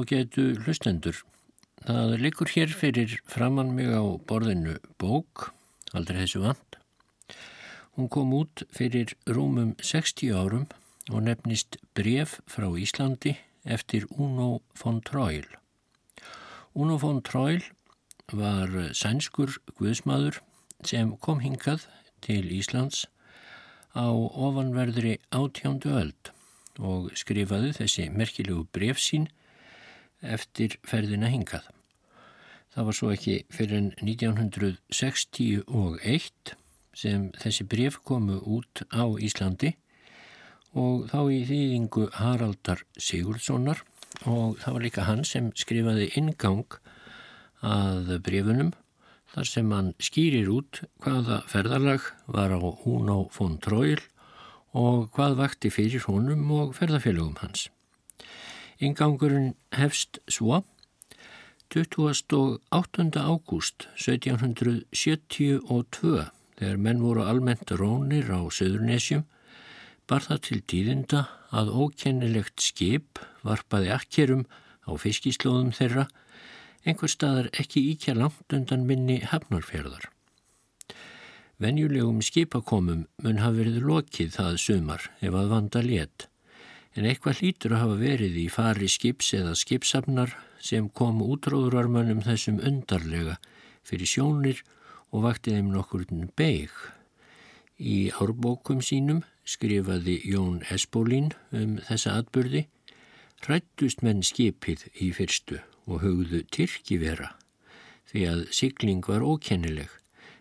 Ágætu hlustendur. Það likur hér fyrir framann mig á borðinu bók, aldrei þessu vant. Hún kom út fyrir rúmum 60 árum og nefnist Bref frá Íslandi eftir Uno von Troil. Uno von Troil var sænskur guðsmaður sem kom hingað til Íslands á ofanverðri átjándu öld og skrifaði þessi merkilegu bref sín eftir ferðina hingað. Það var svo ekki fyrir en 1961 sem þessi bref komu út á Íslandi og þá í þýðingu Haraldar Sigurdssonar og það var líka hann sem skrifaði ingang að brefunum þar sem hann skýrir út hvaða ferðarlag var á Uno von Troil og hvað vakti fyrir honum og ferðarfélögum hans. Ingangurinn hefst svo 28. ágúst 1772 þegar menn voru almennt rónir á Söðurnesjum bar það til tíðinda að ókennilegt skip varpaði akkerum á fiskislóðum þeirra einhver staðar ekki íkja langt undan minni hafnarferðar. Venjulegum skipakomum mun hafa verið lokið það sumar ef að vanda létt, en eitthvað hlýtur að hafa verið í fari skips eða skipsafnar sem kom útróðurarmönnum þessum undarlega fyrir sjónir og vakti þeim nokkurinn beig. Í árbókum sínum skrifaði Jón Espólín um þessa atbyrði, rættust menn skipið í fyrstu og hugðu Tyrki vera því að sigling var ókennileg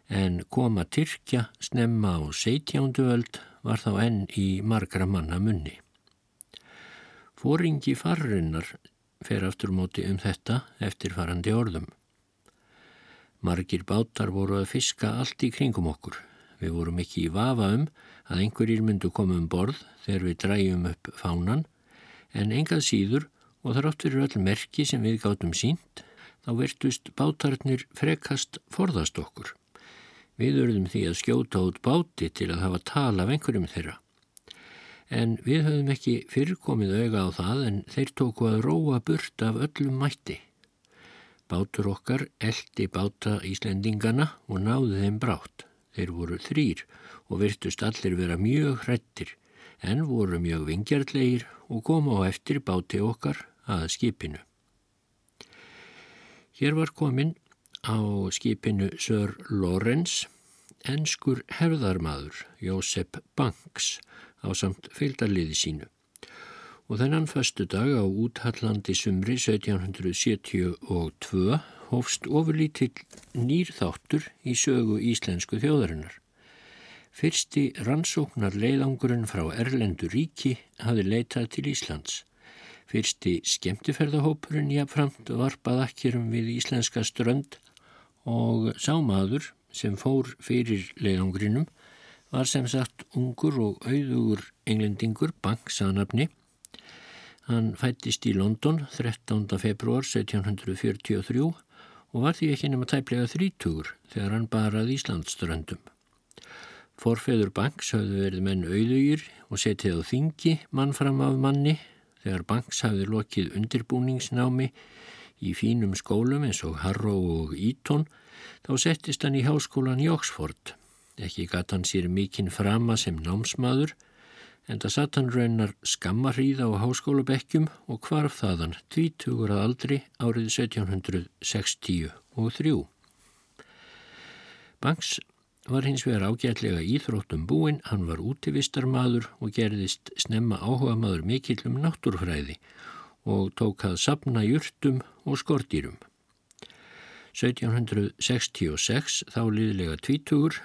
en koma Tyrkja snemma á 17. öld var þá enn í margra manna munni. Fóringi farrinnar fer aftur móti um þetta eftirfarandi orðum. Margir bátar voru að fiska allt í kringum okkur. Við vorum ekki í vafa um að einhverjir myndu koma um borð þegar við dræjum upp fánan en engað síður og þrátt fyrir öll merki sem við gátum sínt, þá verðtust bátarnir frekast forðast okkur. Við örðum því að skjóta út báti til að hafa tala af einhverjum þeirra. En við höfum ekki fyrirkomið auga á það en þeir tóku að róa burt af öllum mætti. Bátur okkar eldi báta Íslendingana og náði þeim brátt. Þeir voru þrýr og virtust allir vera mjög hrettir en voru mjög vingjartlegir og koma á eftir báti okkar að skipinu. Hér var komin á skipinu Sir Lawrence, enskur herðarmadur Jósef Banks á samt fylgdarliði sínu og þennan fastu dag á úthallandi sumri 1772 hófst ofurlítill nýrþáttur í sögu íslensku þjóðarinnar. Fyrsti rannsóknar leiðangurinn frá Erlendu ríki hafi leitað til Íslands. Fyrsti skemmtiferðahópurinn jáfnframt varpað akkerum við íslenska strönd og sámaður sem fór fyrir leiðangurinnum var sem sagt ungur og auðugur englendingur banksanabni. Hann fættist í London 13. februar 1743 og var því ekki nema tæplega þrítugur þegar hann barað Íslandsströndum. Forfeður banks hafðu verið menn auðugir og setið á þingi mann fram af manni þegar Banks hafði lokið undirbúningsnámi í fínum skólum eins og Harrow og Eton þá settist hann í háskólan í Oxford. Ekki gatt hann sér mikinn frama sem námsmaður en það satt hann raunar skammarhríða á háskólabekkjum og hvarf þaðan 20 að aldri árið 1763. Banks var hins vegar ágætlega íþróttum búinn, hann var útivistarmadur og gerðist snemma áhuga maður mikill um náttúrfræði og tók að sapna júrtum og skortýrum. 1766 þá liðlega tvítugur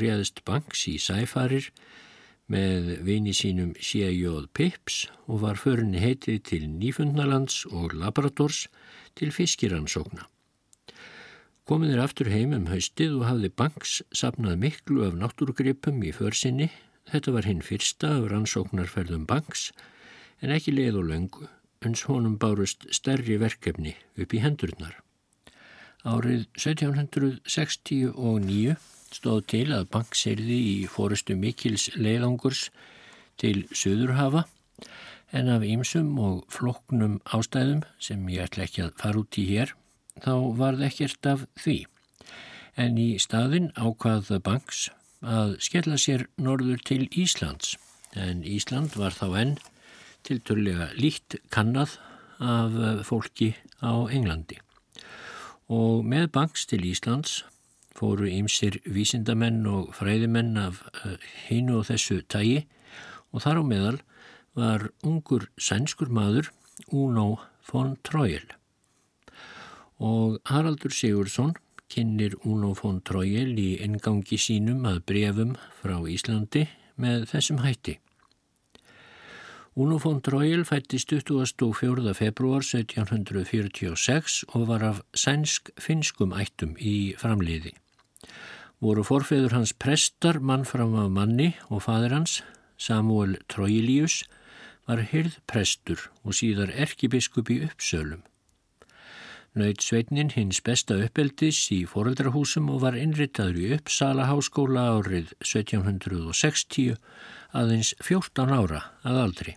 réðist Banks í sæfarir með vini sínum C.J. Pips og var förinni heitið til Nýfundnalands og Labradors til fiskiransókna. Komið er aftur heim um haustið og hafði Banks sapnað miklu af náttúrugripum í försinni. Þetta var hinn fyrsta af rannsóknarferðum Banks en ekki leið og löngu, uns honum bárust stærri verkefni upp í hendurnar. Árið 1769 stóð til að Banks erði í fórustu Mikils leiðangurs til Suðurhafa en af ýmsum og floknum ástæðum sem ég ætla ekki að fara út í hér, þá var það ekkert af því. En í staðin ákvaða Banks að skella sér norður til Íslands, en Ísland var þá enn tilturlega líkt kannad af fólki á Englandi. Og með Banks til Íslands fóru ýmsir vísindamenn og fræðimenn af eh, hinu og þessu tægi og þar á meðal var ungur sænskur maður Uno von Trojel. Og Haraldur Sigursson kynir Uno von Trojel í engangi sínum að brefum frá Íslandi með þessum hætti. Uno von Trojel fættist 24. februar 1746 og var af sænsk-finskum ættum í framliði. Voru forfeður hans prestar mannfram af manni og fadir hans, Samuel Trojelius, var hyrðprestur og síðar erkibiskup í uppsölum. Naut sveitnin hins besta uppeldis í foreldrahúsum og var innritaður í Uppsala háskóla árið 1760 aðeins 14 ára að aldri.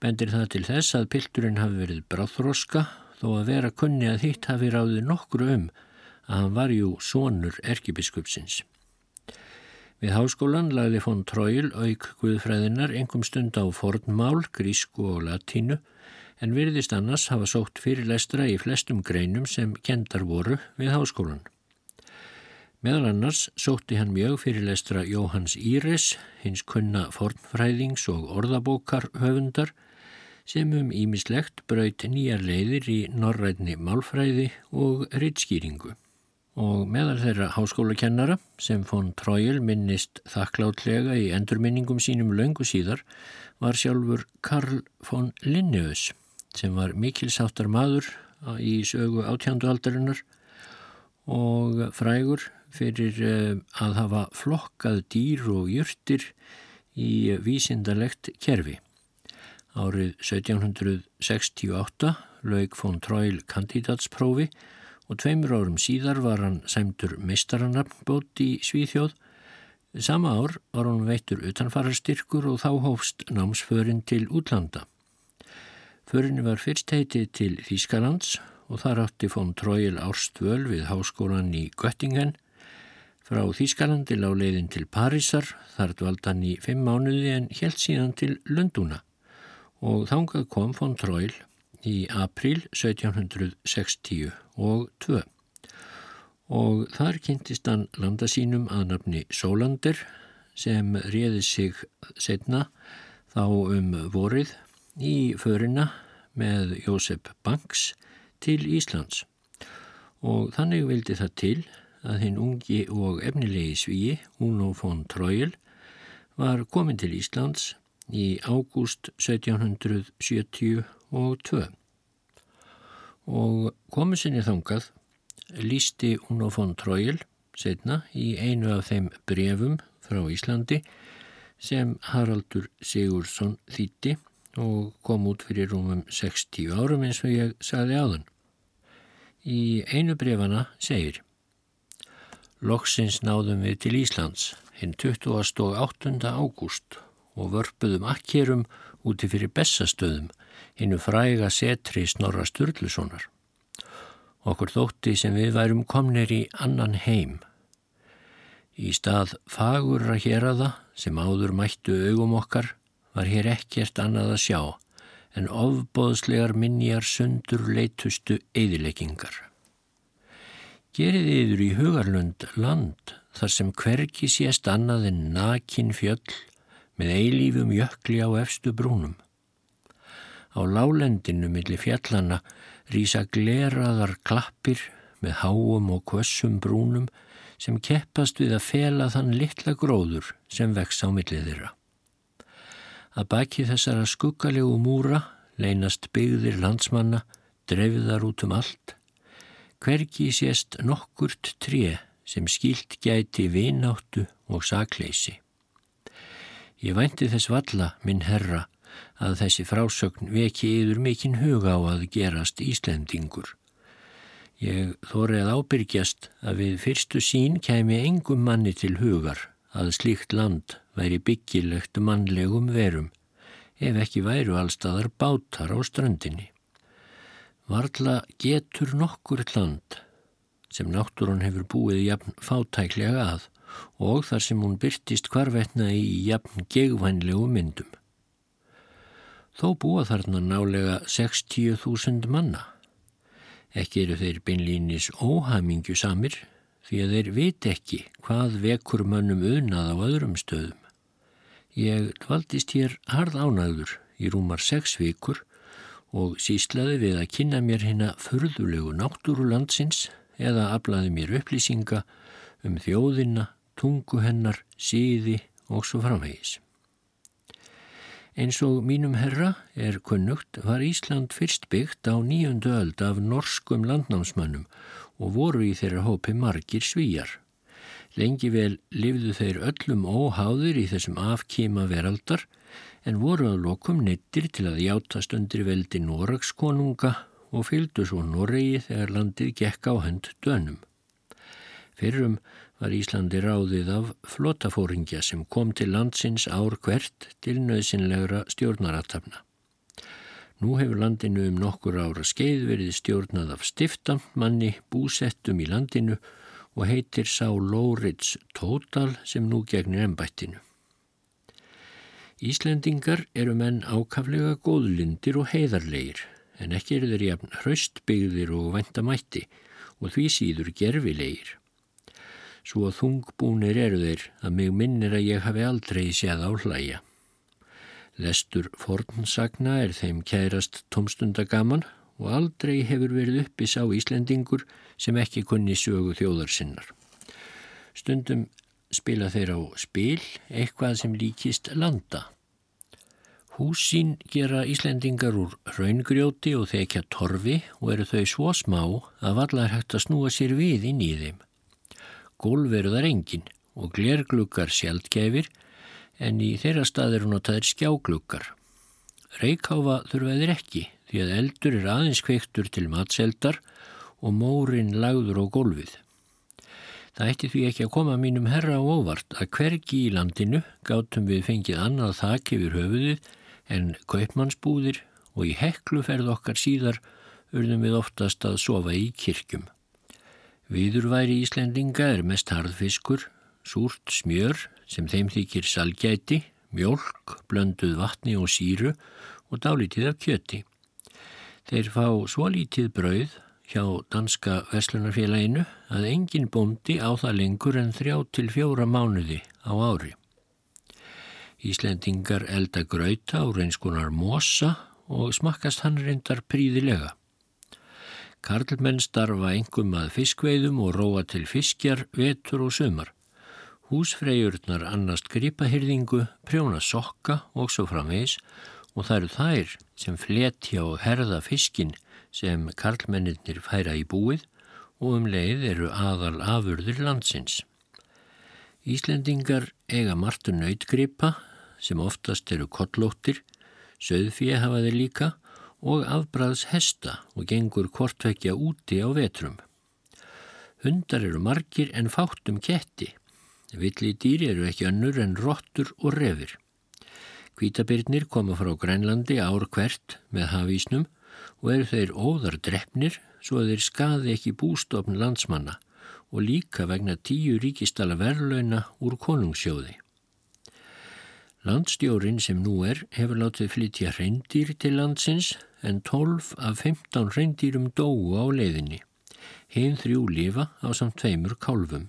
Bendir það til þess að pilturinn hafi verið bráþróska þó að vera kunni að hitt hafi ráðið nokkru um að hann var jú sonur erkibiskupsins. Við háskólan lagði von Tróil auk Guðfræðinar engum stund á fornmál, grísku og latínu en virðist annars hafa sótt fyrirlestra í flestum greinum sem kendar voru við háskólan. Meðal annars sótti hann mjög fyrirlestra Jóhanns Íres, hins kunna fornfræðings og orðabókar höfundar sem um ímislegt braut nýjar leiðir í norrætni málfræði og rittskýringu og meðal þeirra háskólakennara sem von Trójel minnist þakklátlega í endurminningum sínum löngu síðar var sjálfur Karl von Linnaeus sem var mikilsáttar maður í sögu átjándu aldarinnar og frægur fyrir eh, að hafa flokkað dýr og jurtir í vísindalegt kerfi. Árið 1768 laug von Trójel kandidatsprófi og tveimur árum síðar var hann sæmtur meistarannabót í Svíþjóð. Sama ár var hann veittur utanfarastyrkur og þá hófst námsförin til útlanda. Förinni var fyrst heitið til Þýskalands og þar átti von Tróil Árstvöl við háskólan í Göttingen. Frá Þýskalandi lág leiðin til Parísar, þar dvaldan í fimm mánuði en helt síðan til Lundúna og þángað kom von Tróil í april 1762 og þar kynntist hann landa sínum að nafni Sólander sem réði sig setna þá um vorið í förina með Jósef Banks til Íslands. Og þannig vildi það til að hinn ungi og efnilegi svíi Uno von Trojel var komin til Íslands í ágúst 1772 og komið sinni þangað lísti Uno von Trojel setna í einu af þeim brefum frá Íslandi sem Haraldur Sigursson þýtti og kom út fyrir rúmum 60 árum eins og ég sagði áðan. Í einu brefana segir Loksins náðum við til Íslands hinn 28. ágúst og vörpuðum akkerum úti fyrir bessastöðum hinnu fræga setri Snorra Sturlusonar. Okkur þótti sem við værum komnir í annan heim. Í stað fagurra hér aða sem áður mættu augum okkar var hér ekkert annað að sjá en ofbóðslegar minjar sundur leitustu eðileggingar. Gerið yfir í hugarlund land þar sem hverki sést annað en nakin fjöll með eilífum jökli á efstu brúnum. Á lálendinu millir fjallana rýsa gleraðar klappir með háum og kvössum brúnum sem keppast við að fela þann litla gróður sem vex á millið þeirra. Að baki þessara skuggalegu múra leynast byggðir landsmanna, drefiðar út um allt. Hverki sést nokkurt tré sem skilt gæti vináttu og sakleysi. Ég vænti þess valla, minn herra, að þessi frásögn veki yfir mikinn huga á að gerast Íslendingur. Ég þórið ábyrgjast að við fyrstu sín kemi engum manni til hugar að slíkt land væri byggilegt mannlegum verum ef ekki væru allstaðar bátar á strandinni. Varla getur nokkur land sem náttúrun hefur búið jafn fátæklega að og þar sem hún byrtist hvarvetna í jafn gegvænlegu myndum. Þó búa þarna nálega 60.000 manna. Ekki eru þeir beinlínis óhamingju samir því að þeir vit ekki hvað vekur mönnum unað á öðrum stöðum. Ég dvaldist hér harð ánæður í rúmar sex vikur og síslaði við að kynna mér hérna förðulegu náttúrulandsins eða aflaði mér upplýsinga um þjóðina, tungu hennar, síði og svo framvegis. Eins og mínum herra er kunnugt var Ísland fyrst byggt á nýjöndu öld af norskum landnámsmönnum og voru í þeirra hópi margir svíjar. Lengi vel lifðu þeir öllum óháðir í þessum afkíma veraldar en voru að lokum nettir til að játast undir veldi Norags konunga og fylgdu svo Noregi þegar landið gekk á hönd dönum. Fyrrum var Íslandi ráðið af flotafóringja sem kom til landsins ár hvert til nöðsynlegra stjórnaratafna. Nú hefur landinu um nokkur ára skeið verið stjórnað af stiftammanni búsettum í landinu og heitir sá Lóriðs Tótal sem nú gegnir ennbættinu. Íslendingar eru menn ákaflega góðlindir og heiðarleir en ekki eru þeir jafn hraustbyggðir og vendamætti og því síður gerfilegir. Svo þungbúnir eru þeir að mig minnir að ég hafi aldrei séð á hlæja. Lestur fornsagna er þeim kærast tómstundagaman og aldrei hefur verið uppi sá Íslendingur sem ekki kunni sögu þjóðarsinnar. Stundum spila þeir á spil eitthvað sem líkist landa. Húsín gera Íslendingar úr raungrjóti og þekja torfi og eru þau svo smá að vallar hægt að snúa sér við inn í þeim. Gólf eru þar engin og glergluggar sjaldgæfir en í þeirra stað eru notaðir skjágluggar. Reykháfa þurfa þeir ekki því að eldur er aðeins kveiktur til matseldar og mórin lagður á gólfið. Það ætti því ekki að koma mínum herra á óvart að hvergi í landinu gátum við fengið annað þak yfir höfuðið en kaupmannsbúðir og í hekluferð okkar síðar urðum við oftast að sofa í kirkjum. Viðurværi Íslendinga er mest harðfiskur, súrt smjör sem þeim þykir salgæti, mjölk, blönduð vatni og síru og dálítið af kjöti. Þeir fá svo lítið brauð hjá Danska Veslunarfélaginu að engin bóndi á það lengur en þrjá til fjóra mánuði á ári. Íslendingar elda grauta og reynskonar mosa og smakkast hann reyndar príðilega. Karlmenn starfa engum að fiskveiðum og róa til fiskjar, vetur og sömar. Húsfreyjurnar annast gripahyrðingu, prjóna sokka og svo framvegs og það eru þær sem fletja og herða fiskin sem karlmennir færa í búið og um leið eru aðal afurður landsins. Íslendingar eiga martu nautgripa sem oftast eru kollóttir, söðfíi hafa þeir líka og afbræðs hesta og gengur kortvekja úti á vetrum. Hundar eru margir en fátt um ketti. Villi dýri eru ekki önnur en rottur og refir. Hvítabirnir koma frá Grænlandi ár hvert með hafísnum og eru þeir óðar drefnir svo að þeir skaði ekki bústofn landsmanna og líka vegna tíu ríkistala verðlauna úr konungssjóði. Landstjórin sem nú er hefur látið flytja reyndýr til landsins en 12 af 15 reyndýrum dóu á leiðinni. Hinn þrjú lifa á samt tveimur kálfum.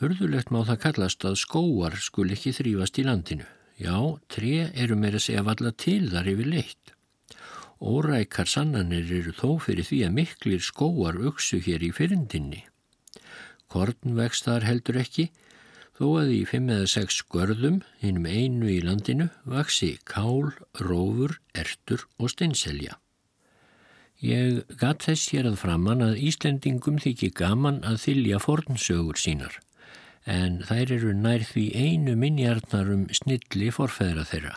Hörðulegt má það kallast að skóar skul ekki þrýfast í landinu. Já, tre eru meira segja valla til þar yfir leitt. Órækar sannanir eru þó fyrir því að miklir skóar auksu hér í fyrindinni. Korn vext þar heldur ekki, þó að í fimm eða sex skörðum, hinnum einu í landinu, vaksi kál, rófur, ertur og steinselja. Ég gatt þess hér að framann að Íslendingum þykir gaman að þylja fornsögur sínar en þær eru nær því einu minjarnarum snilli forfæðra þeirra.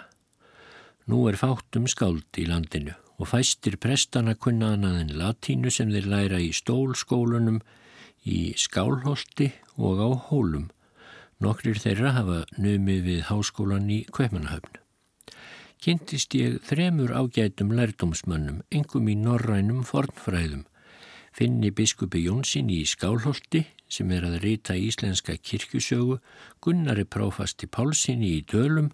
Nú er fátum skáld í landinu og fæstir prestana kunna annað en latínu sem þeir læra í stólskólunum, í skálholti og á hólum. Nokkrir þeirra hafa numið við háskólan í Kveipmannahöfn. Kynntist ég þremur ágætum lærdómsmönnum, engum í norrænum fornfræðum. Finni biskupi Jónsson í Skálholti sem er að rita íslenska kirkjusögu, Gunnari Prófasti Pálssoni í Dölum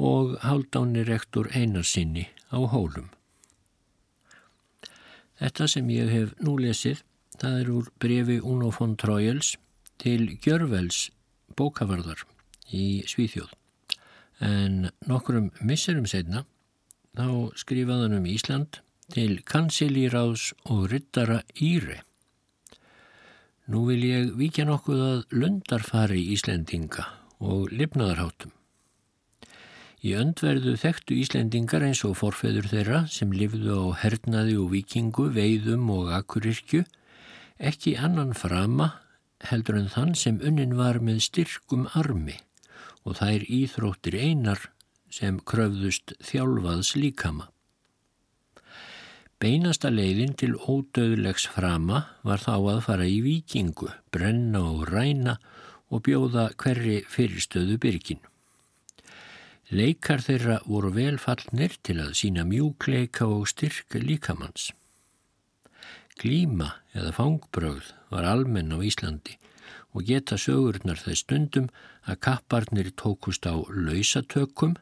og Haldáni rektor Einarsinni á Hólum. Þetta sem ég hef nú lesið, það er úr brefi Uno von Troyels til Gjörvels bókavarðar í Svíþjóð. En nokkurum misserum setna þá skrifaðan um Ísland til kansilíráðs og ryttara Íre. Nú vil ég vikja nokkuð að lundarfari Íslendinga og lifnaðarháttum. Í öndverðu þekktu Íslendingar eins og forfeður þeirra sem lifðu á hernaði og vikingu, veiðum og akkurirkju ekki annan frama heldur en þann sem unnin var með styrkum armi og þær íþróttir einar sem kröfðust þjálfaðs líkama. Beinasta leiðin til ódöðlegs frama var þá að fara í vikingu, brenna og ræna og bjóða hverri fyrirstöðu byrginu. Leikar þeirra voru velfallnir til að sína mjúkleika og styrk líkamanns. Glíma eða fangbröð var almenn á Íslandi og geta sögurnar þess stundum að kapparnir tókust á lausatökum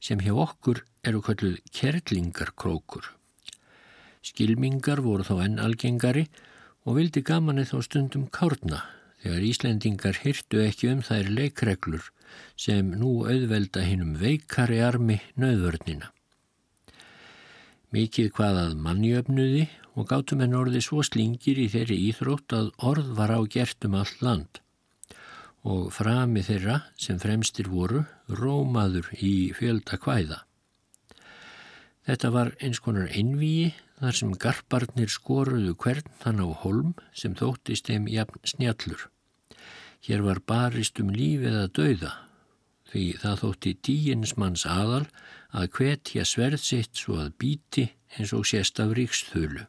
sem hjá okkur eru kalluð kerlingarkrókur. Skilmingar voru þá enn algengari og vildi gamanið þá stundum kárna þegar Íslendingar hyrtu ekki um þær leikreglur sem nú auðvelda hinnum veikari armi nöðvörnina. Mikið hvaðað mannjöfnuði og gátum en orði svo slingir í þeirri íþrótt að orð var á gertum allt land og frami þeirra sem fremstir voru rómaður í fjölda hvæða. Þetta var eins konar einvíi þar sem garparnir skoruðu hvern þann á holm sem þóttist þeim jafn snjallur. Hér var barist um lífið að dauða því það þótti tíins manns aðal að hvetja sverð sitt svo að bíti eins og sérst af ríksþölu.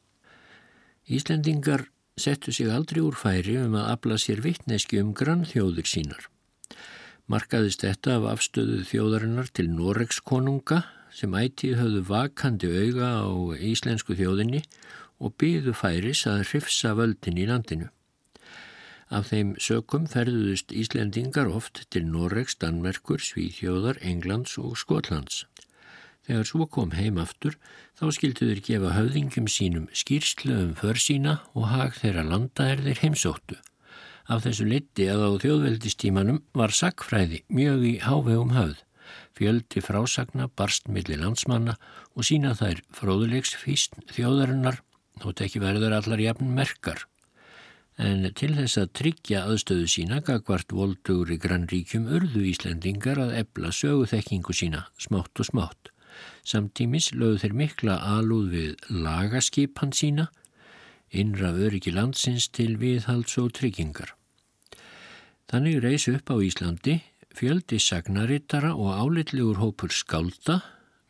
Íslendingar settu sig aldrei úr færi um að afla sér vittneski um grannþjóður sínar. Markaðist þetta af afstöðu þjóðarinnar til Noregs konunga sem ætið höfðu vakandi auga á íslensku þjóðinni og byðu færis að hrifsa völdin í landinu. Af þeim sökum ferðuðust Íslendingar oft til Noregs, Danmerkur, Svíþjóðar, Englands og Skotlands. Þegar svo kom heim aftur þá skildu þeir gefa höfðingum sínum skýrslu um för sína og hag þeirra landa er þeir heimsóttu. Af þessu liti að á þjóðveldistímanum var sakfræði mjög í hávegum höfð. Fjöldi frásagna barst millir landsmanna og sína þær fróðulegs físn þjóðarinnar þótt ekki verður allar jafn merkar en til þess að tryggja aðstöðu sína gagvart voldugur í grannríkjum urðu Íslendingar að ebla söguþekkingu sína smátt og smátt. Samtímis lögðu þeir mikla alúð við lagaskipan sína, innra öryggi landsins til viðhalds og tryggingar. Þannig reys upp á Íslandi fjöldi sagnarittara og álitlegur hópur skálda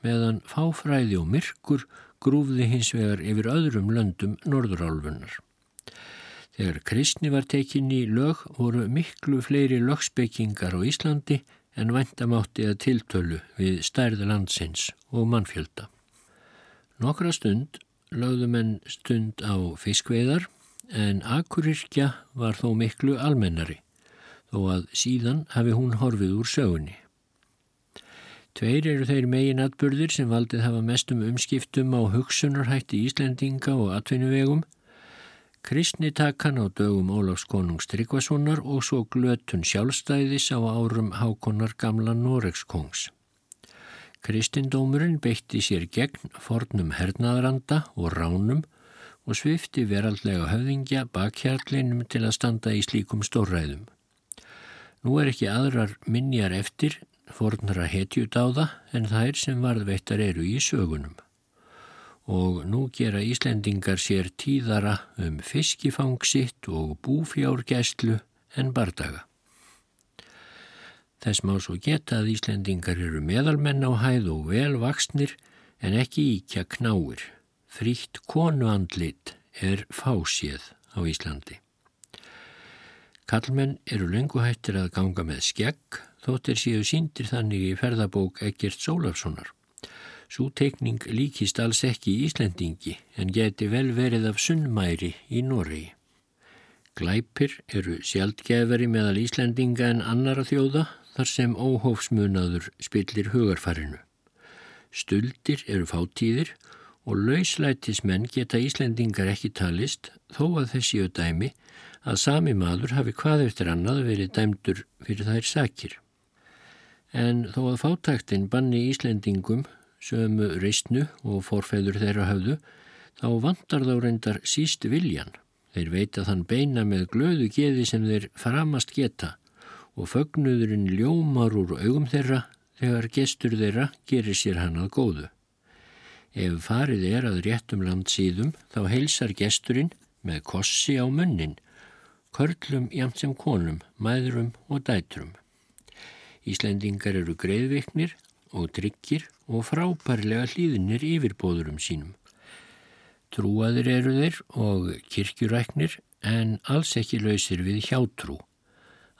meðan fáfræði og myrkur grúfði hins vegar yfir öðrum löndum norðurálfunar. Þegar kristni var tekinni í lög voru miklu fleiri lögspekingar á Íslandi en vantamátti að tiltölu við stærða landsins og mannfjölda. Nokkra stund lögðum en stund á fiskveidar en akurirkja var þó miklu almennari þó að síðan hafi hún horfið úr sögunni. Tveir eru þeir megin atbyrðir sem valdið hafa mestum umskiptum á hugsunarhætti Íslendinga og atvinnuvegum kristnitakan á dögum Ólafs konungs Tryggvasonar og svo glötun sjálfstæðis á árum Hákonar gamla Noregs kongs. Kristindómurinn beitti sér gegn fornum hernaðaranda og ránum og svifti veraldlega höfðingja bakhjarlinum til að standa í slíkum stórræðum. Nú er ekki aðrar minjar eftir fornra hetjudáða en þær sem varðveittar eru í sögunum og nú gera Íslendingar sér tíðara um fiskifangsitt og búfjárgæslu en bardaga. Þess má svo geta að Íslendingar eru meðalmenn á hæð og velvaksnir en ekki íkja knáir. Frítt konuandlit er fásið á Íslandi. Kallmenn eru lenguhættir að ganga með skegg þóttir séu síndir þannig í ferðabók Egert Sólafssonar. Sú teikning líkist alls ekki í Íslendingi en geti vel verið af sunnmæri í Noregi. Glæpir eru sjaldgefari meðal Íslendinga en annara þjóða þar sem óhófsmunaður spillir hugarfarinu. Stuldir eru fátíðir og lauslætismenn geta Íslendingar ekki talist þó að þessi auðdæmi að sami maður hafi hvað eftir annað verið dæmdur fyrir þær sakir. En þó að fátaktinn banni Íslendingum sömu reysnu og forfeður þeirra hafðu, þá vantar þá reyndar síst viljan. Þeir veita þann beina með glöðu geði sem þeir framast geta og fögnuðurinn ljómar úr augum þeirra þegar gestur þeirra gerir sér hann að góðu. Ef farið er að réttum land síðum þá heilsar gesturinn með kossi á munnin körlum jamt sem konum, mæðrum og dætrum. Íslendingar eru greiðviknir og tryggir og frábærlega hlýðinir yfirbóðurum sínum. Trúaðir eru þeir og kirkjuræknir en alls ekki lausir við hjátrú.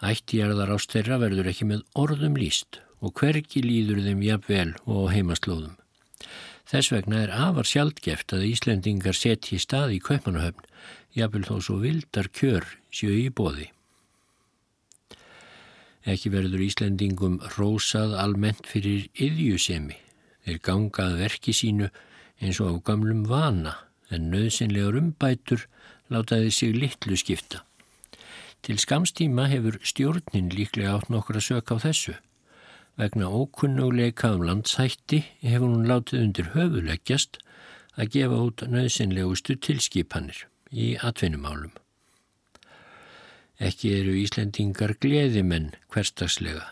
Ættjarðar ástæra verður ekki með orðum líst og hverki líður þeim jafnvel og heimaslóðum. Þess vegna er afar sjaldgeft að Íslendingar setji stað í Kaupanahöfn jafnvel þó svo vildar kjör sjö í bóði. Ekki verður Íslendingum rósað almennt fyrir yðjusemi. Þeir gangað verki sínu eins og á gamlum vana en nöðsynlegar umbætur látaði sig litlu skipta. Til skamstíma hefur stjórnin líklega átt nokkra sök á þessu. Vegna ókunnuleika um landshætti hefur hún látið undir höfuleggjast að gefa út nöðsynlegustu tilskipanir í atvinnumálum. Ekki eru Íslendingar gleðimenn hverstagslega.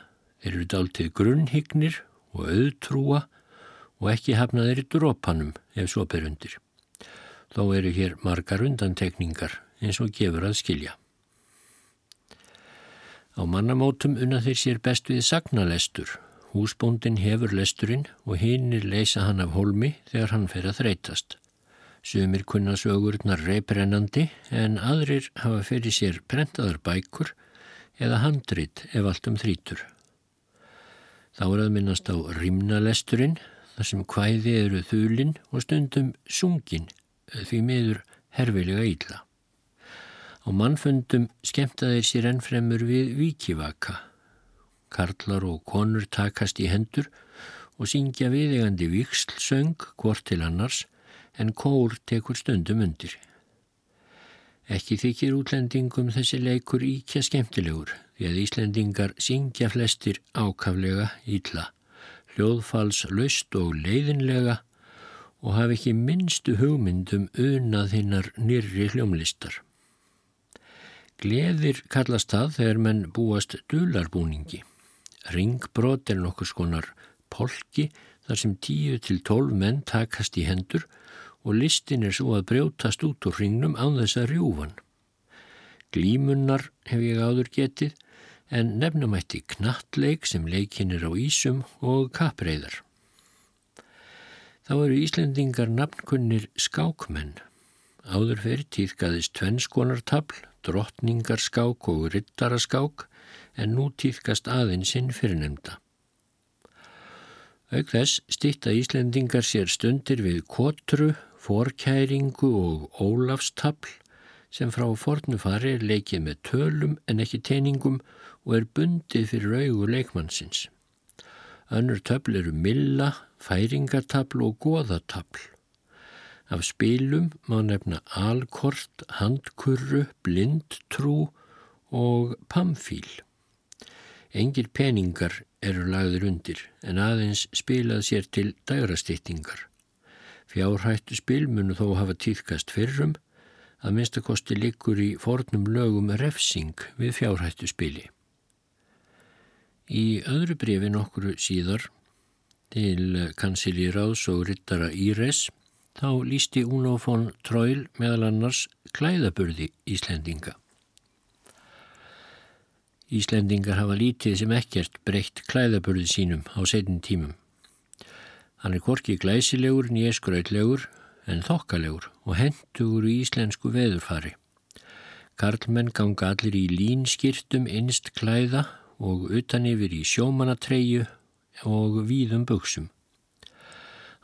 Þeir eru dáltið grunnhygnir og auðtrúa og ekki hafnaðir í drópanum ef svo berundir. Þó eru hér margar undantekningar eins og gefur að skilja. Á mannamótum unna þeir sér best við sagnalestur. Húsbóndin hefur lesturinn og hinnir leysa hann af holmi þegar hann fer að þreytast. Sumir kunna sögurnar reybrennandi en aðrir hafa fyrir sér prentaðar bækur eða handrit ef allt um þrítur. Þá er að minnast á rimnalesturinn þar sem hvæði eru þulinn og stundum sungin því miður herfilega ílla. Á mannfundum skemmtaðir sér ennfremur við vikivaka. Karlar og konur takast í hendur og syngja viðegandi vikslsöng hvort til annars en kór tekur stundum undir. Ekki þykir útlendingum þessi leikur íkja skemmtilegur því að Íslendingar syngja flestir ákaflega ítla, hljóðfals laust og leiðinlega og hafi ekki minnstu hugmyndum unað hinnar nýrri hljómlistar. Gleðir kallast það þegar menn búast dularbúningi. Ringbrot er nokkur skonar polki þar sem 10-12 menn takast í hendur og listin er svo að brjótast út úr hringnum án þess að rjúfan. Glímunnar hef ég áður getið en nefnumætti knattleik sem leikinir á Ísum og kapreidar. Þá eru Íslendingar nafnkunnir skákmenn. Áður fyrir týðkaðist tvennskolartabl, drottningarskák og rittaraskák en nú týðkast aðinsinn fyrirnemda. Auk þess stýtta Íslendingar sér stundir við kotru, forkæringu og ólafstafl sem frá fornufari er leikið með tölum en ekki teiningum og er bundið fyrir augu leikmannsins. Önnur töfl eru milla, færingartafl og goðatafl. Af spilum má nefna alkort, handkurru, blindtrú og pamfíl. Engir peningar eru lagður undir en aðeins spilað sér til dagrastýttingar. Fjárhættu spil munu þó hafa týðkast fyrrum að minnstakosti likur í fornum lögum refsing við fjárhættu spili. Í öðru brefi nokkru síðar til kansilí Ráðs og Rittara Íres þá lísti Uno von Tróil meðal annars klæðaburði Íslendinga. Íslendingar hafa lítið sem ekkert breytt klæðaburði sínum á setin tímum. Hann er korki glæsilegur, nýjeskrautlegur en þokkalegur og hendugur í íslensku veðurfari. Karlmenn ganga allir í línskirtum innst klæða og utan yfir í sjómanatreyu og víðum buksum.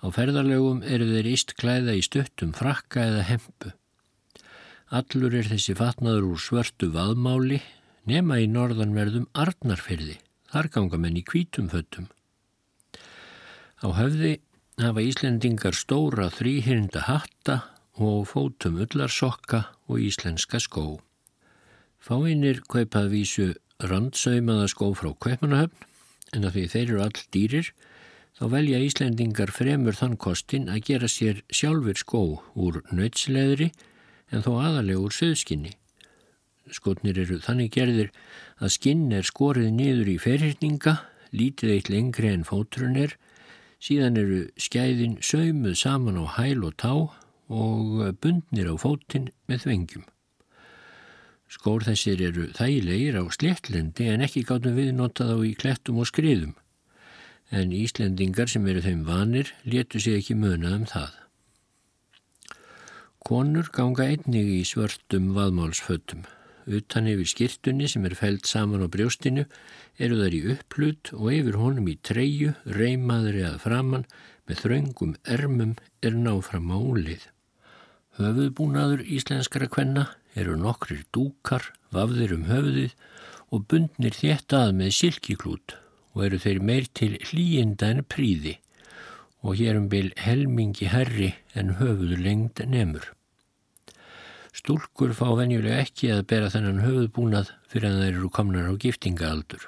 Á ferðarlegum eru þeir íst klæða í stuttum frakka eða hempu. Allur er þessi fatnaður úr svörtu vaðmáli nema í norðanverðum Arnarferði. Þar ganga menn í kvítum föttum. Á höfði hafa Íslendingar stóra þrýhyrnda hatta og fótum ullarsokka og íslenska skó. Fáinir kaupað vísu randsaumaða skó frá Kaupanahöfn en að því þeir eru all dýrir þá velja Íslendingar fremur þann kostin að gera sér sjálfur skó úr nöytsleðri en þó aðalega úr söðskinni. Skotnir eru þannig gerðir að skinn er skorið niður í ferhyrninga, lítið eitt lengri en fótrun er, síðan eru skæðin sömuð saman á hæl og tá og bundnir á fótinn með þvengjum. Skór þessir eru þægilegir á sléttlendi en ekki gátum við notað á í klettum og skriðum. En Íslendingar sem eru þeim vanir letu sig ekki munað um það. Konur ganga einnig í svörtum vaðmálsfötum. Utan yfir skirtunni sem er fælt saman á brjóstinu eru þær í upplut og yfir honum í treyu, reymaðri að framann með þraungum ermum er náfram á úlið. Höfuðbúnaður íslenskara kvenna eru nokkrir dúkar, vafðir um höfuðið og bundnir þétt að með silkiklút og eru þeir meir til hlýjinda en príði og hér um byl helmingi herri en höfuðu lengd nemur. Stúlkur fá venjulega ekki að bera þennan höfuðbúnað fyrir að þeir eru komnar á giftingaaldur.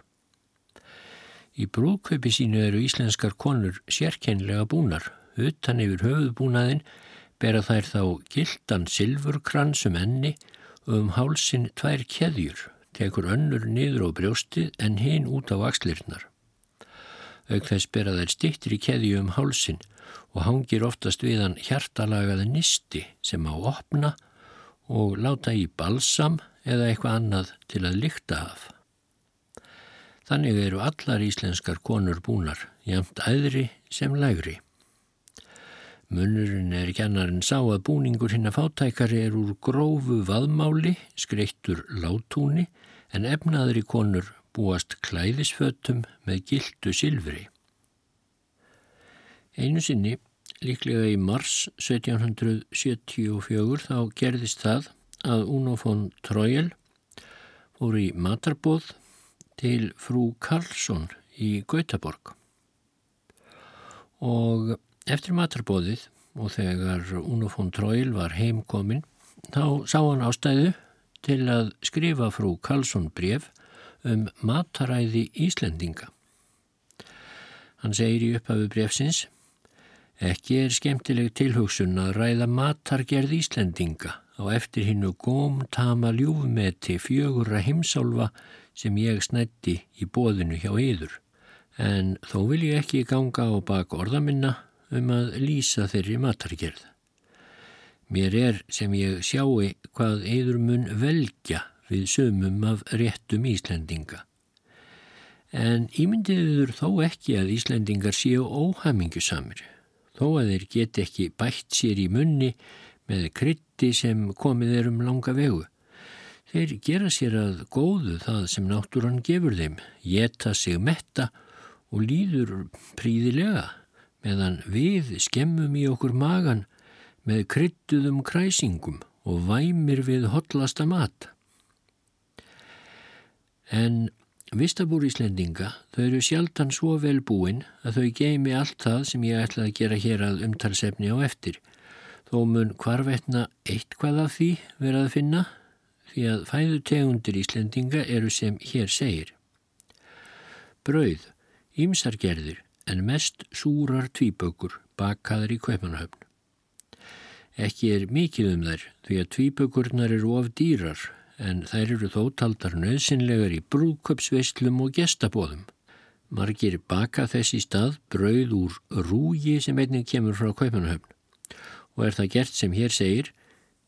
Í brúðkaupi sínu eru íslenskar konur sérkennlega búnar. Utan yfir höfuðbúnaðin bera þær þá gildan silfurkrans um enni um hálsin tvær keðjur, tekur önnur niður á brjóstið en hinn út á axlirnar. Auk þess bera þær stittir í keðju um hálsin og hangir oftast við hann hjartalagaði nisti sem á opna og láta í balsam eða eitthvað annað til að lykta af. Þannig eru allar íslenskar konur búnar, jæmt æðri sem lægri. Munurinn er kennarinn sá að búningur hinn að fátækari er úr grófu vaðmáli, skreittur látúni, en efnaðri konur búast klæðisfötum með gildu silfri. Einu sinni Líklega í mars 1774 þá gerðist það að Uno von Trojel fór í matarbóð til frú Karlsson í Gautaborg og eftir matarbóðið og þegar Uno von Trojel var heimkomin þá sá hann ástæðu til að skrifa frú Karlsson bref um mataræði Íslendinga. Hann segir í upphafu brefsins Ekki er skemmtileg tilhugsun að ræða matargerð Íslendinga á eftir hinnu gómtama ljúfmeti fjögurra heimsálfa sem ég snætti í bóðinu hjá yður. En þó vil ég ekki ganga á bak orðaminna um að lýsa þeirri matargerð. Mér er sem ég sjáu hvað yður mun velja við sömum af réttum Íslendinga. En ímyndiður þó ekki að Íslendingar séu óhamingusamir þó að þeir get ekki bætt sér í munni með krytti sem komið er um langa vegu. Þeir gera sér að góðu það sem náttúrann gefur þeim, geta sig metta og líður príðilega meðan við skemmum í okkur magan með kryttuðum kræsingum og væmir við hotlasta mat. En Vistabúr Íslendinga, þau eru sjaldan svo vel búin að þau geimi allt það sem ég ætlaði að gera hér að umtalsefni á eftir. Þó mun hvarvetna eitt hvað af því verið að finna því að fæðu tegundir Íslendinga eru sem hér segir. Brauð, ímsargerðir en mest súrar tvíbökur bakaðar í kveipanahöfn. Ekki er mikið um þær því að tvíbökurnar eru of dýrar en þær eru þó taldar nöðsynlegar í brúköpsveislum og gestabóðum. Margir baka þessi stað brauð úr rúgi sem einnig kemur frá Kaupanahöfn og er það gert sem hér segir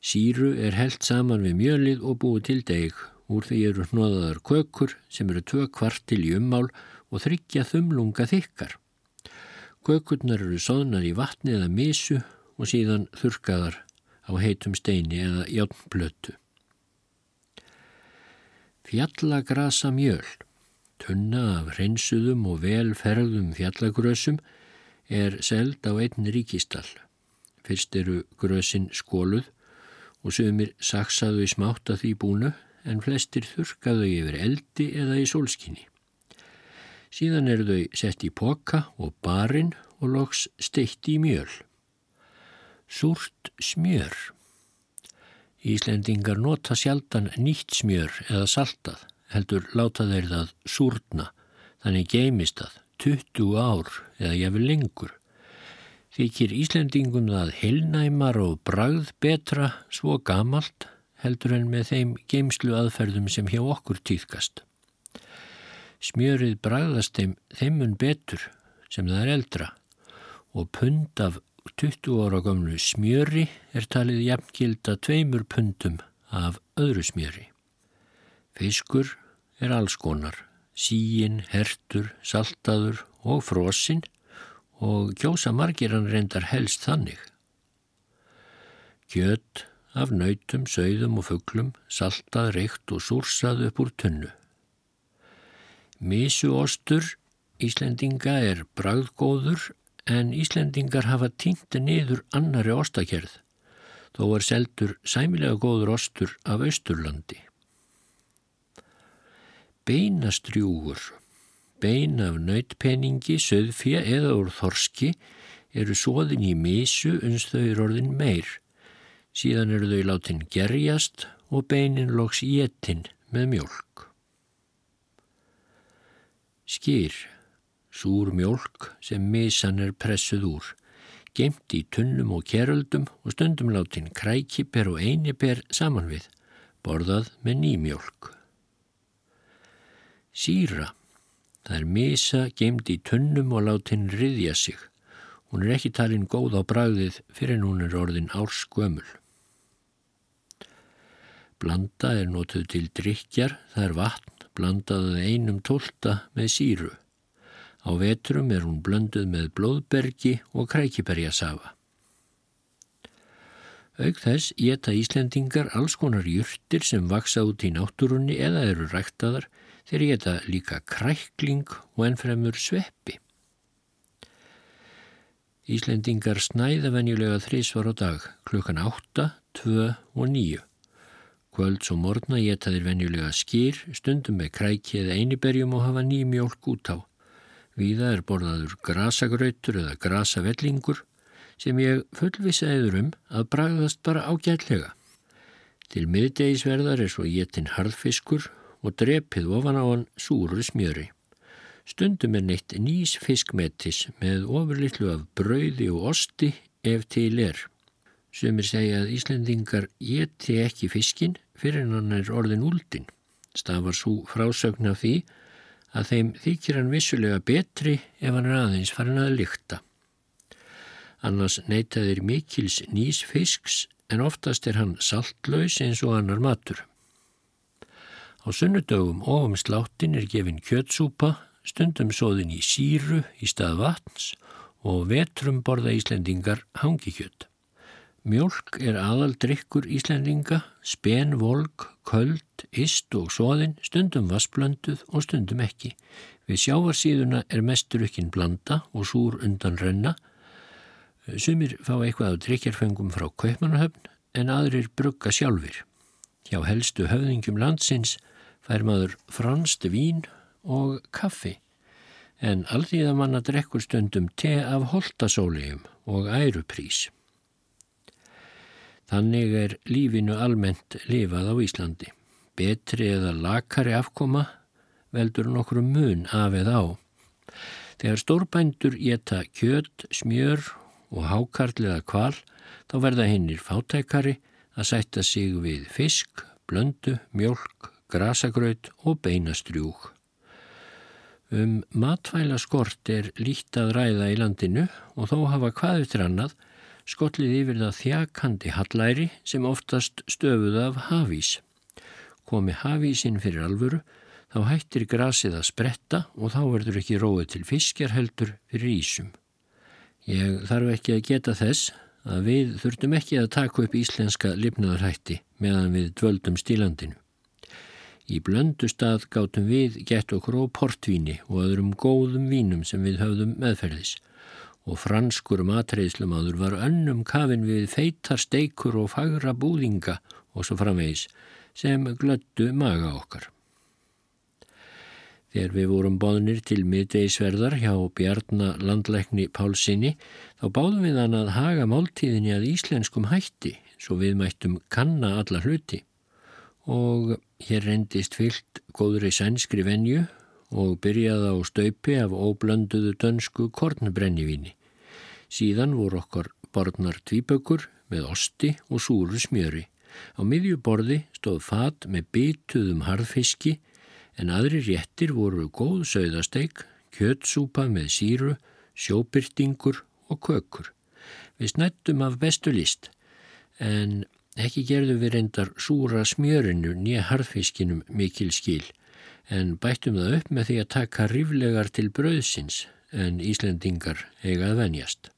síru er held saman við mjölið og búið til deg úr því eru hnoðaðar kökur sem eru tvö kvartil í ummál og þryggja þumlunga þykkar. Kökurnar eru soðnar í vatni eða misu og síðan þurkaðar á heitum steini eða játnblötu. Fjallagrasa mjöl, tunna af hreinsuðum og velferðum fjallagrösum, er seld á einn ríkistall. Fyrst eru grösin skóluð og sögumir saksaðu í smátt að því búnu en flestir þurkaðu yfir eldi eða í sólskinni. Síðan eru þau sett í poka og barinn og loks steitt í mjöl. Súrt smjör. Íslendingar nota sjaldan nýtt smjör eða saltað, heldur láta þeir það súrna, þannig geimist það 20 ár eða jafnvel lengur. Þykir Íslendingum það heilnæmar og bragð betra svo gamalt heldur en með þeim geimslu aðferðum sem hjá okkur týðkast. Smjörið bragðast þeim þeimun betur sem það er eldra og pund af 20 ára gamlu smjöri er talið jafngilda tveimur pundum af öðru smjöri. Fiskur er alls konar, síin, hertur, saltaður og frosinn og kjósa margir hann reyndar helst þannig. Kjöt af nautum, sögðum og fugglum, saltað, reykt og súrsað upp úr tunnu. Mísuostur Íslendinga er bragðgóður en Íslendingar hafa týnt niður annari ostakerð, þó er seldur sæmilega góður ostur af Austurlandi. Beinastrjúgur, bein af nautpeningi, söðfja eða úr þorski eru svoðin í misu uns þau eru orðin meir. Síðan eru þau látin gerjast og beinin loks í ettin með mjölk. Skýr súr mjölk sem misan er pressuð úr, gemt í tunnum og keröldum og stundum látin krækiper og einiper saman við, borðað með nýmjölk. Sýra, það er misa gemt í tunnum og látin riðja sig. Hún er ekki talin góð á bræðið fyrir hún er orðin árskömmul. Blanda er notuð til drikjar, það er vatn, blandaðið einum tólta með síru. Á vetrum er hún blönduð með blóðbergi og krækiberjasafa. Aug þess geta Íslendingar alls konar júrtir sem vaksa út í náttúrunni eða eru ræktaðar þeir geta líka krækling og ennfremur sveppi. Íslendingar snæða venjulega þrísvar á dag klukkan 8, 2 og 9. Kvölds og morgna geta þeir venjulega skýr stundum með kræki eða einiberjum og hafa nýmjólk út á. Víða er borðaður grasagrautur eða grasavellingur sem ég fullvisa eður um að bragðast bara ágætlega. Til miðdegisverðar er svo getinn harðfiskur og drepið ofan á hann súru smjöri. Stundum er neitt nýs fiskmetis með ofurlittlu af brauði og osti ef til er. Sumir segja að Íslendingar geti ekki fiskin fyrir hann er orðin úldin. Stafar svo frásögn af því að þeim þykir hann vissulega betri ef hann er aðeins farin að lykta. Annars neytaðir mikils nýs fisks en oftast er hann saltlaus eins og annar matur. Á sunnudögum og um sláttin er gefin kjötsúpa, stundum sóðin í síru í stað vatns og vetrum borða Íslendingar hangikjött. Mjölk er aðaldrykkur Íslendinga, spen, volk, köld, ist og svoðin, stundum vassblönduð og stundum ekki. Við sjávarsíðuna er mesturukkin blanda og súr undan renna. Sumir fá eitthvað á drikjarfengum frá Kaupmannahöfn en aðrir brugga sjálfur. Hjá helstu höfðingjum landsins fær maður franst vín og kaffi en alltíðamanna drekkur stundum te af holtasólium og æruprís. Þannig er lífinu almennt lifað á Íslandi. Betri eða lakari afkoma veldur nokkru mun af eða á. Þegar stórbændur geta kjöt, smjör og hákarliða kval þá verða hinnir fátækari að sætta sig við fisk, blöndu, mjölk, grasagraut og beinastrjúk. Um matvæla skort er lítið að ræða í landinu og þó hafa hvað eftir annað skollið yfir það þjakandi hallæri sem oftast stöfuð af hafís. Komi hafísinn fyrir alvöru, þá hættir grasið að spretta og þá verður ekki róið til fiskjarheldur fyrir ísum. Ég þarf ekki að geta þess að við þurftum ekki að taka upp íslenska lifnaðarhætti meðan við dvöldum stílandinu. Í blöndu stað gátum við gett okkur á portvíni og öðrum góðum vínum sem við höfðum meðferðis og franskur matreiðslumadur var önnum kafin við feitar steikur og fagra búðinga og svo framvegis sem glöttu maga okkar. Þegar við vorum bóðnir til miðdeisverðar hjá Bjarnar landleikni Pálsini þá báðum við hann að haga máltíðinni að íslenskum hætti svo við mættum kanna alla hluti og hér reyndist fyllt góðri sænskri venju og byrjaði á staupi af óblönduðu dönsku kornbrennivíni. Síðan voru okkar borðnar tvíbökur með osti og súru smjöri. Á miðjuborði stóð fat með bytuðum harðfiski en aðri réttir voru góð sögðasteik, kjötsúpa með síru, sjóbyrtingur og kökur. Við snettum af bestu list en Ekki gerðu við reyndar súra smjörinu nýja harðfiskinum mikil skil en bættum það upp með því að taka riflegar til brauðsins en Íslendingar eigað venjast.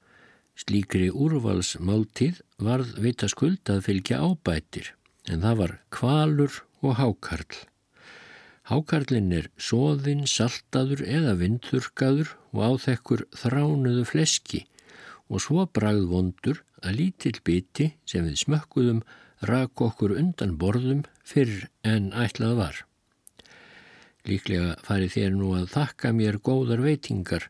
Slíkri úrvalsmáltíð varð vita skuld að fylgja ábættir en það var kvalur og hákarl. Hákarlinn er soðinn, saltaður eða vindþurkaður og áþekkur þránuðu fleski og svo bragð vondur að lítill biti sem við smökkuðum rak okkur undan borðum fyrr en ætlað var. Líklega fari þér nú að þakka mér góðar veitingar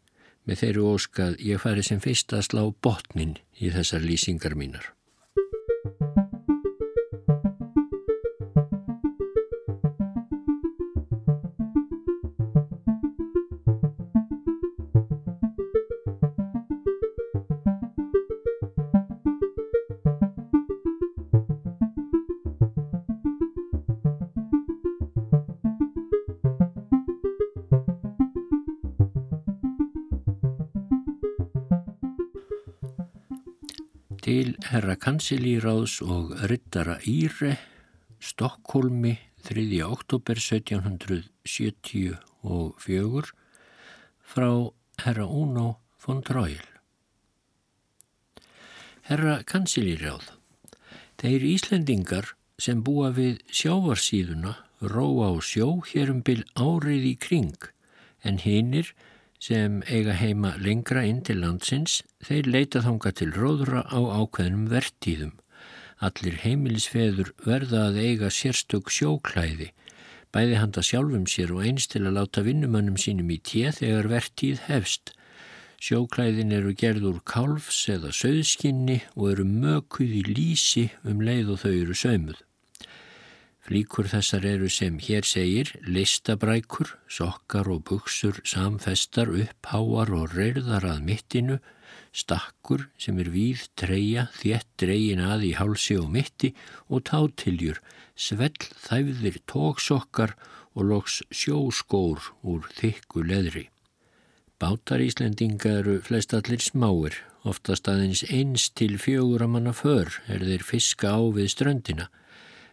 með þeirru óskað ég fari sem fyrst að slá botnin í þessar lýsingar mínar. Kansilíráðs og rittara Íre, Stokkólmi, 3. oktober 1774 frá herra Uno von Trojl. Herra kansilíráð, þeir Íslendingar sem búa við sjávarsíðuna róa á sjó hér um byl árið í kring en hinnir sem eiga heima lengra inn til landsins, þeir leita þanga til róðra á ákveðnum vertíðum. Allir heimilisfeður verða að eiga sérstök sjóklæði, bæði handa sjálfum sér og eins til að láta vinnumönnum sínum í téð þegar vertíð hefst. Sjóklæðin eru gerð úr kálfs eða söðskinni og eru mökuð í lísi um leið og þau eru sömuð. Flíkur þessar eru sem hér segir listabrækur, sokkar og buksur samfestar uppháar og reyrðar að mittinu, stakkur sem er víð treyja, þétt dreyin að í hálsi og mitti og tátiljur, svell þæfðir tóksokkar og loks sjóskór úr þykku leðri. Bátar Íslendinga eru flest allir smáir, oftast aðeins eins til fjögur að manna för er þeir fiska á við ströndina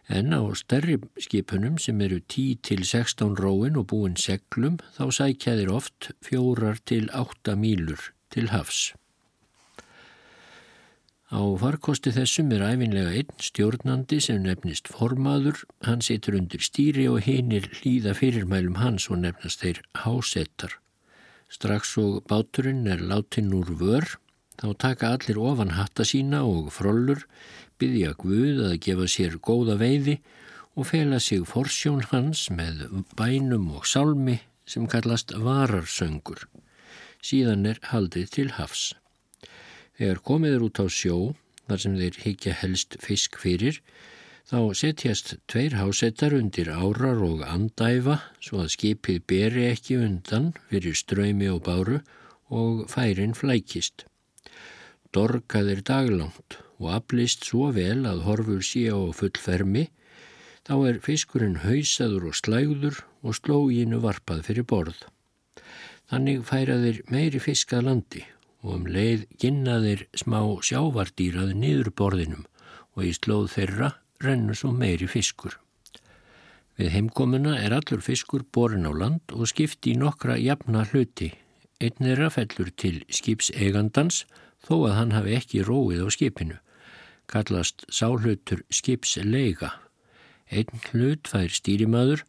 en á stærri skipunum sem eru 10 til 16 róin og búin seglum þá sækja þeir oft fjórar til 8 mílur til hafs. Á farkosti þessum er æfinlega einn stjórnandi sem nefnist formaður, hann situr undir stýri og hinnir hlýða fyrirmælum hans og nefnast þeir hásettar. Strax og báturinn er látin úr vör, þá taka allir ofan hatta sína og frollur, byggja Guð að gefa sér góða veiði og fela sig forsjón hans með bænum og salmi sem kallast vararsöngur. Síðan er haldið til hafs. Þegar komið er út á sjó, þar sem þeir higgja helst fisk fyrir, þá setjast tveir hásettar undir árar og andæfa svo að skipið beri ekki undan fyrir ströymi og báru og færin flækist. Dorkað er daglangt og aflist svo vel að horfur sé á fullfermi, þá er fiskurinn hausaður og slægður og slóginu varpað fyrir borð. Þannig færaðir meiri fisk að landi og um leið ginnaðir smá sjávardýrað niður borðinum og í slóð þeirra rennur svo meiri fiskur. Við heimkomuna er allur fiskur borin á land og skipti í nokkra jafna hluti. Einn er að fellur til skipseigandans þó að hann hafi ekki róið á skipinu kallast sáhlutur skipsleiga. Einn hlut fær stýrimaður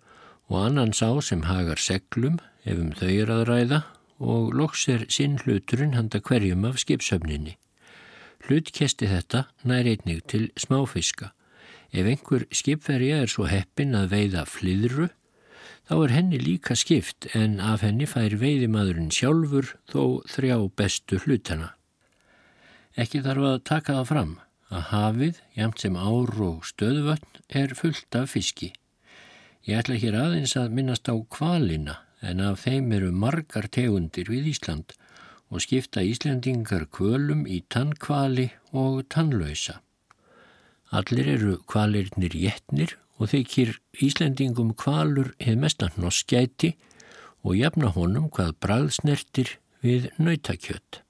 og annan sá sem hagar seglum ef um þau er að ræða og loks er sinn hluturinn handa hverjum af skipsöfninni. Hlutkesti þetta nær einnig til smáfiska. Ef einhver skipverja er svo heppin að veiða flyðru, þá er henni líka skipt en af henni fær veiðimadurinn sjálfur þó þrjá bestu hlutana. Ekki þarf að taka það fram að hafið, jæmt sem ár og stöðvötn, er fullt af fiski. Ég ætla hér aðeins að minnast á kvalina en af þeim eru margar tegundir við Ísland og skipta Íslandingar kvölum í tannkvali og tannlausa. Allir eru kvalirnir jétnir og þeikir Íslandingum kvalur hefð mestan noskæti og jafna honum hvað bræðsnertir við nautakjött.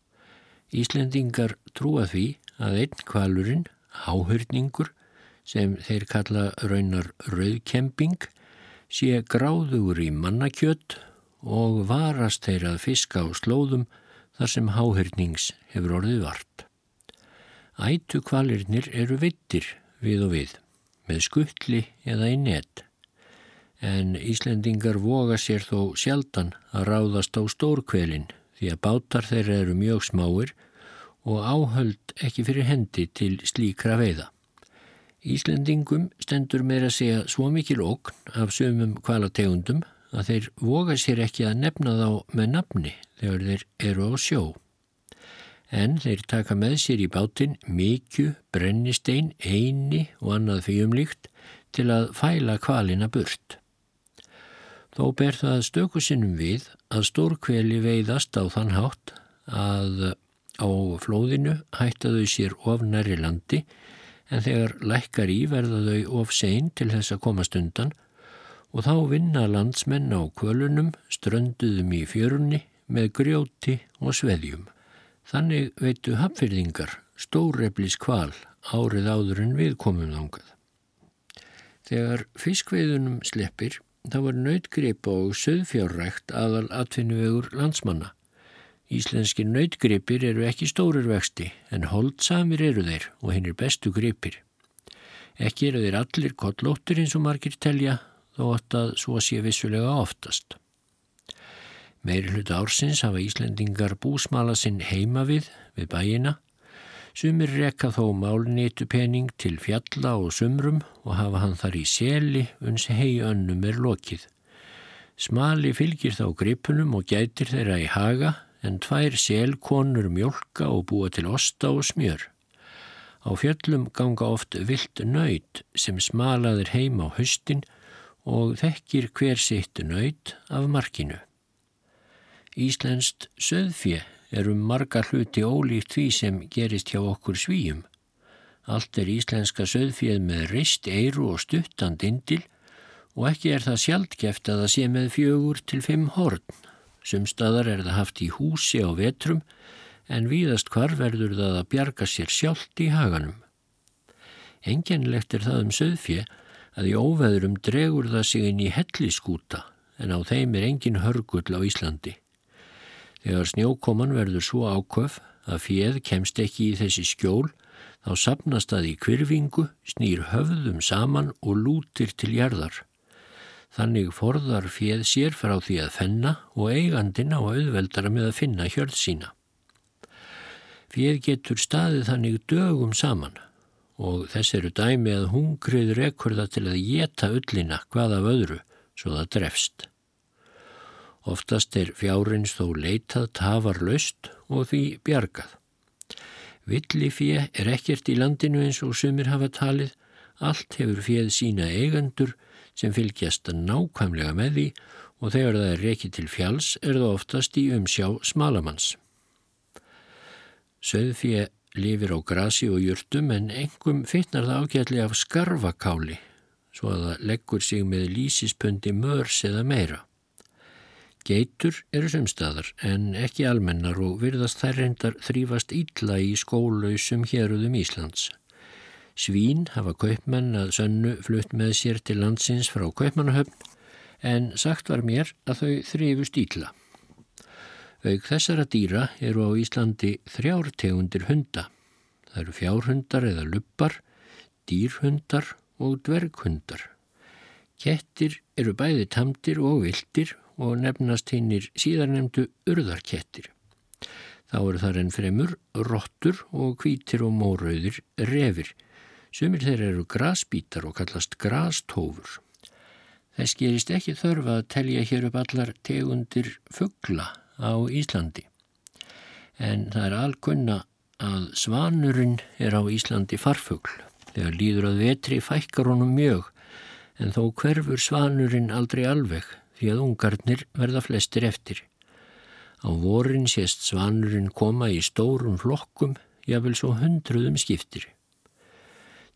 Íslandingar trúa því að einn kvalurinn, háhörningur, sem þeir kalla raunar rauðkemping, sé gráður í mannakjött og varast þeir að fiska á slóðum þar sem háhyrnings hefur orðið vart. Ætu kvalirnir eru vittir við og við, með skuttli eða í net, en Íslendingar voga sér þó sjaldan að ráðast á stórkvelin því að bátar þeirra eru mjög smáir og áhöld ekki fyrir hendi til slíkra veiða. Íslendingum stendur meira að segja svo mikil okn af sömum kvalategundum að þeir voga sér ekki að nefna þá með nafni þegar þeir eru á sjó. En þeir taka með sér í bátinn mikju, brennistein, eini og annað fýjumlíkt til að fæla kvalina burt. Þó ber það stökusinnum við að stórkveli veiðast á þann hátt að á flóðinu hættaðu sér of næri landi en þegar lækkar í verða þau of sein til þess að komast undan og þá vinna landsmenn á kvölunum strönduðum í fjörunni með grjóti og sveðjum. Þannig veitu hapfyrðingar stóreflis kval árið áður en við komum þángað. Þegar fiskveiðunum sleppir þá var nautgripa og söðfjárrækt aðal atfinnuvegur landsmanna. Íslenski nautgripir eru ekki stórir vexti en holdsamir eru þeir og hinn er bestu gripir. Ekki eru þeir allir kollóttir eins og margir telja þó að svo sé vissulega oftast. Meiri hluta ársins hafa Íslendingar búsmala sinn heima við, við bæina, sumir rekka þó málnýtu pening til fjalla og sumrum og hafa hann þar í seli uns hei önnum er lokið. Smali fylgir þá gripunum og gætir þeirra í haga en tvær selkonur mjölka og búa til osta og smjör. Á fjöllum ganga oft vilt nöyt sem smalaður heim á höstin og þekkir hver sitt nöyt af markinu. Íslenskt söðfje er um margar hluti ólíkt því sem gerist hjá okkur svíjum. Allt er íslenska söðfjeð með rist, eiru og stuttan dindil og ekki er það sjaldgeft að það sé með fjögur til fimm horn. Sumstaðar er það haft í húsi á vetrum en víðast hvar verður það að bjarga sér sjálft í haganum. Enginlegt er það um söðfje að í óveðurum dregur það sig inn í helliskúta en á þeim er engin hörgull á Íslandi. Þegar snjókoman verður svo áköf að fjeð kemst ekki í þessi skjól þá sapnast það í kvirfingu, snýr höfðum saman og lútir til jarðar. Þannig forðar fjeð sér frá því að fenna og eigandin á auðveldara með að finna hjörð sína. Fjeð getur staðið þannig dögum saman og þess eru dæmi að hungrið rekurða til að geta ullina hvað af öðru svo það drefst. Oftast er fjárins þó leitað tafar löst og því bjargað. Villi fjö er ekkert í landinu eins og sumir hafa talið, allt hefur fjöð sína eigendur sem fylgjast nákvæmlega með því og þegar það er reikið til fjalls er það oftast í umsjá smalamanns. Söðfjö lifir á grasi og júrtum en engum fittnar það ágætli af skarfakáli svo að það leggur sig með lísispundi mörs eða meira. Geitur eru sumstaðar en ekki almennar og virðast þær reyndar þrýfast ítla í skólausum héruðum Íslands. Svín hafa kaupmenn að sönnu flutt með sér til landsins frá kaupmannahöfn en sagt var mér að þau þrýfu stíla. Auk þessara dýra eru á Íslandi þrjártegundir hunda. Það eru fjárhundar eða luppar, dýrhundar og dverghundar. Kettir eru bæði tamdir og vildir og nefnast hinnir síðarnemdu urðarkettir. Þá eru þar enn fremur rottur og kvítir og mórauðir revir. Sumir þeir eru grasbítar og kallast grastófur. Þess gerist ekki þörfa að telja hér upp allar tegundir fuggla á Íslandi. En það er alkunna að svanurinn er á Íslandi farfugl. Þegar líður að vetri fækkar honum mjög en þó hverfur svanurinn aldrei alveg því að ungarnir verða flestir eftir. Á vorin sést svanurinn koma í stórum flokkum, jável svo hundruðum skiptir.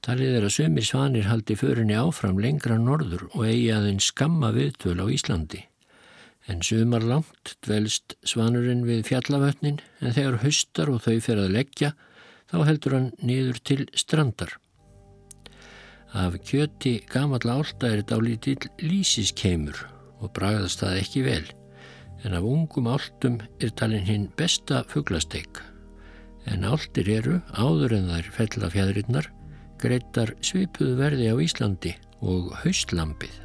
Talið er að sömur svanir haldi förinni áfram lengra norður og eigi aðeins skamma viðtöl á Íslandi. En sumar langt dvelst svanurinn við fjallafötnin en þegar höstar og þau fer að leggja þá heldur hann niður til strandar. Af kjöti gamalla álta er þetta á lítill lísiskeimur og bragðast það ekki vel en af ungum áltum er talin hinn besta fugglasteik. En áltir eru, áður en þær fellafjæðrinnar, greittar svipuðu verði á Íslandi og haustlampið.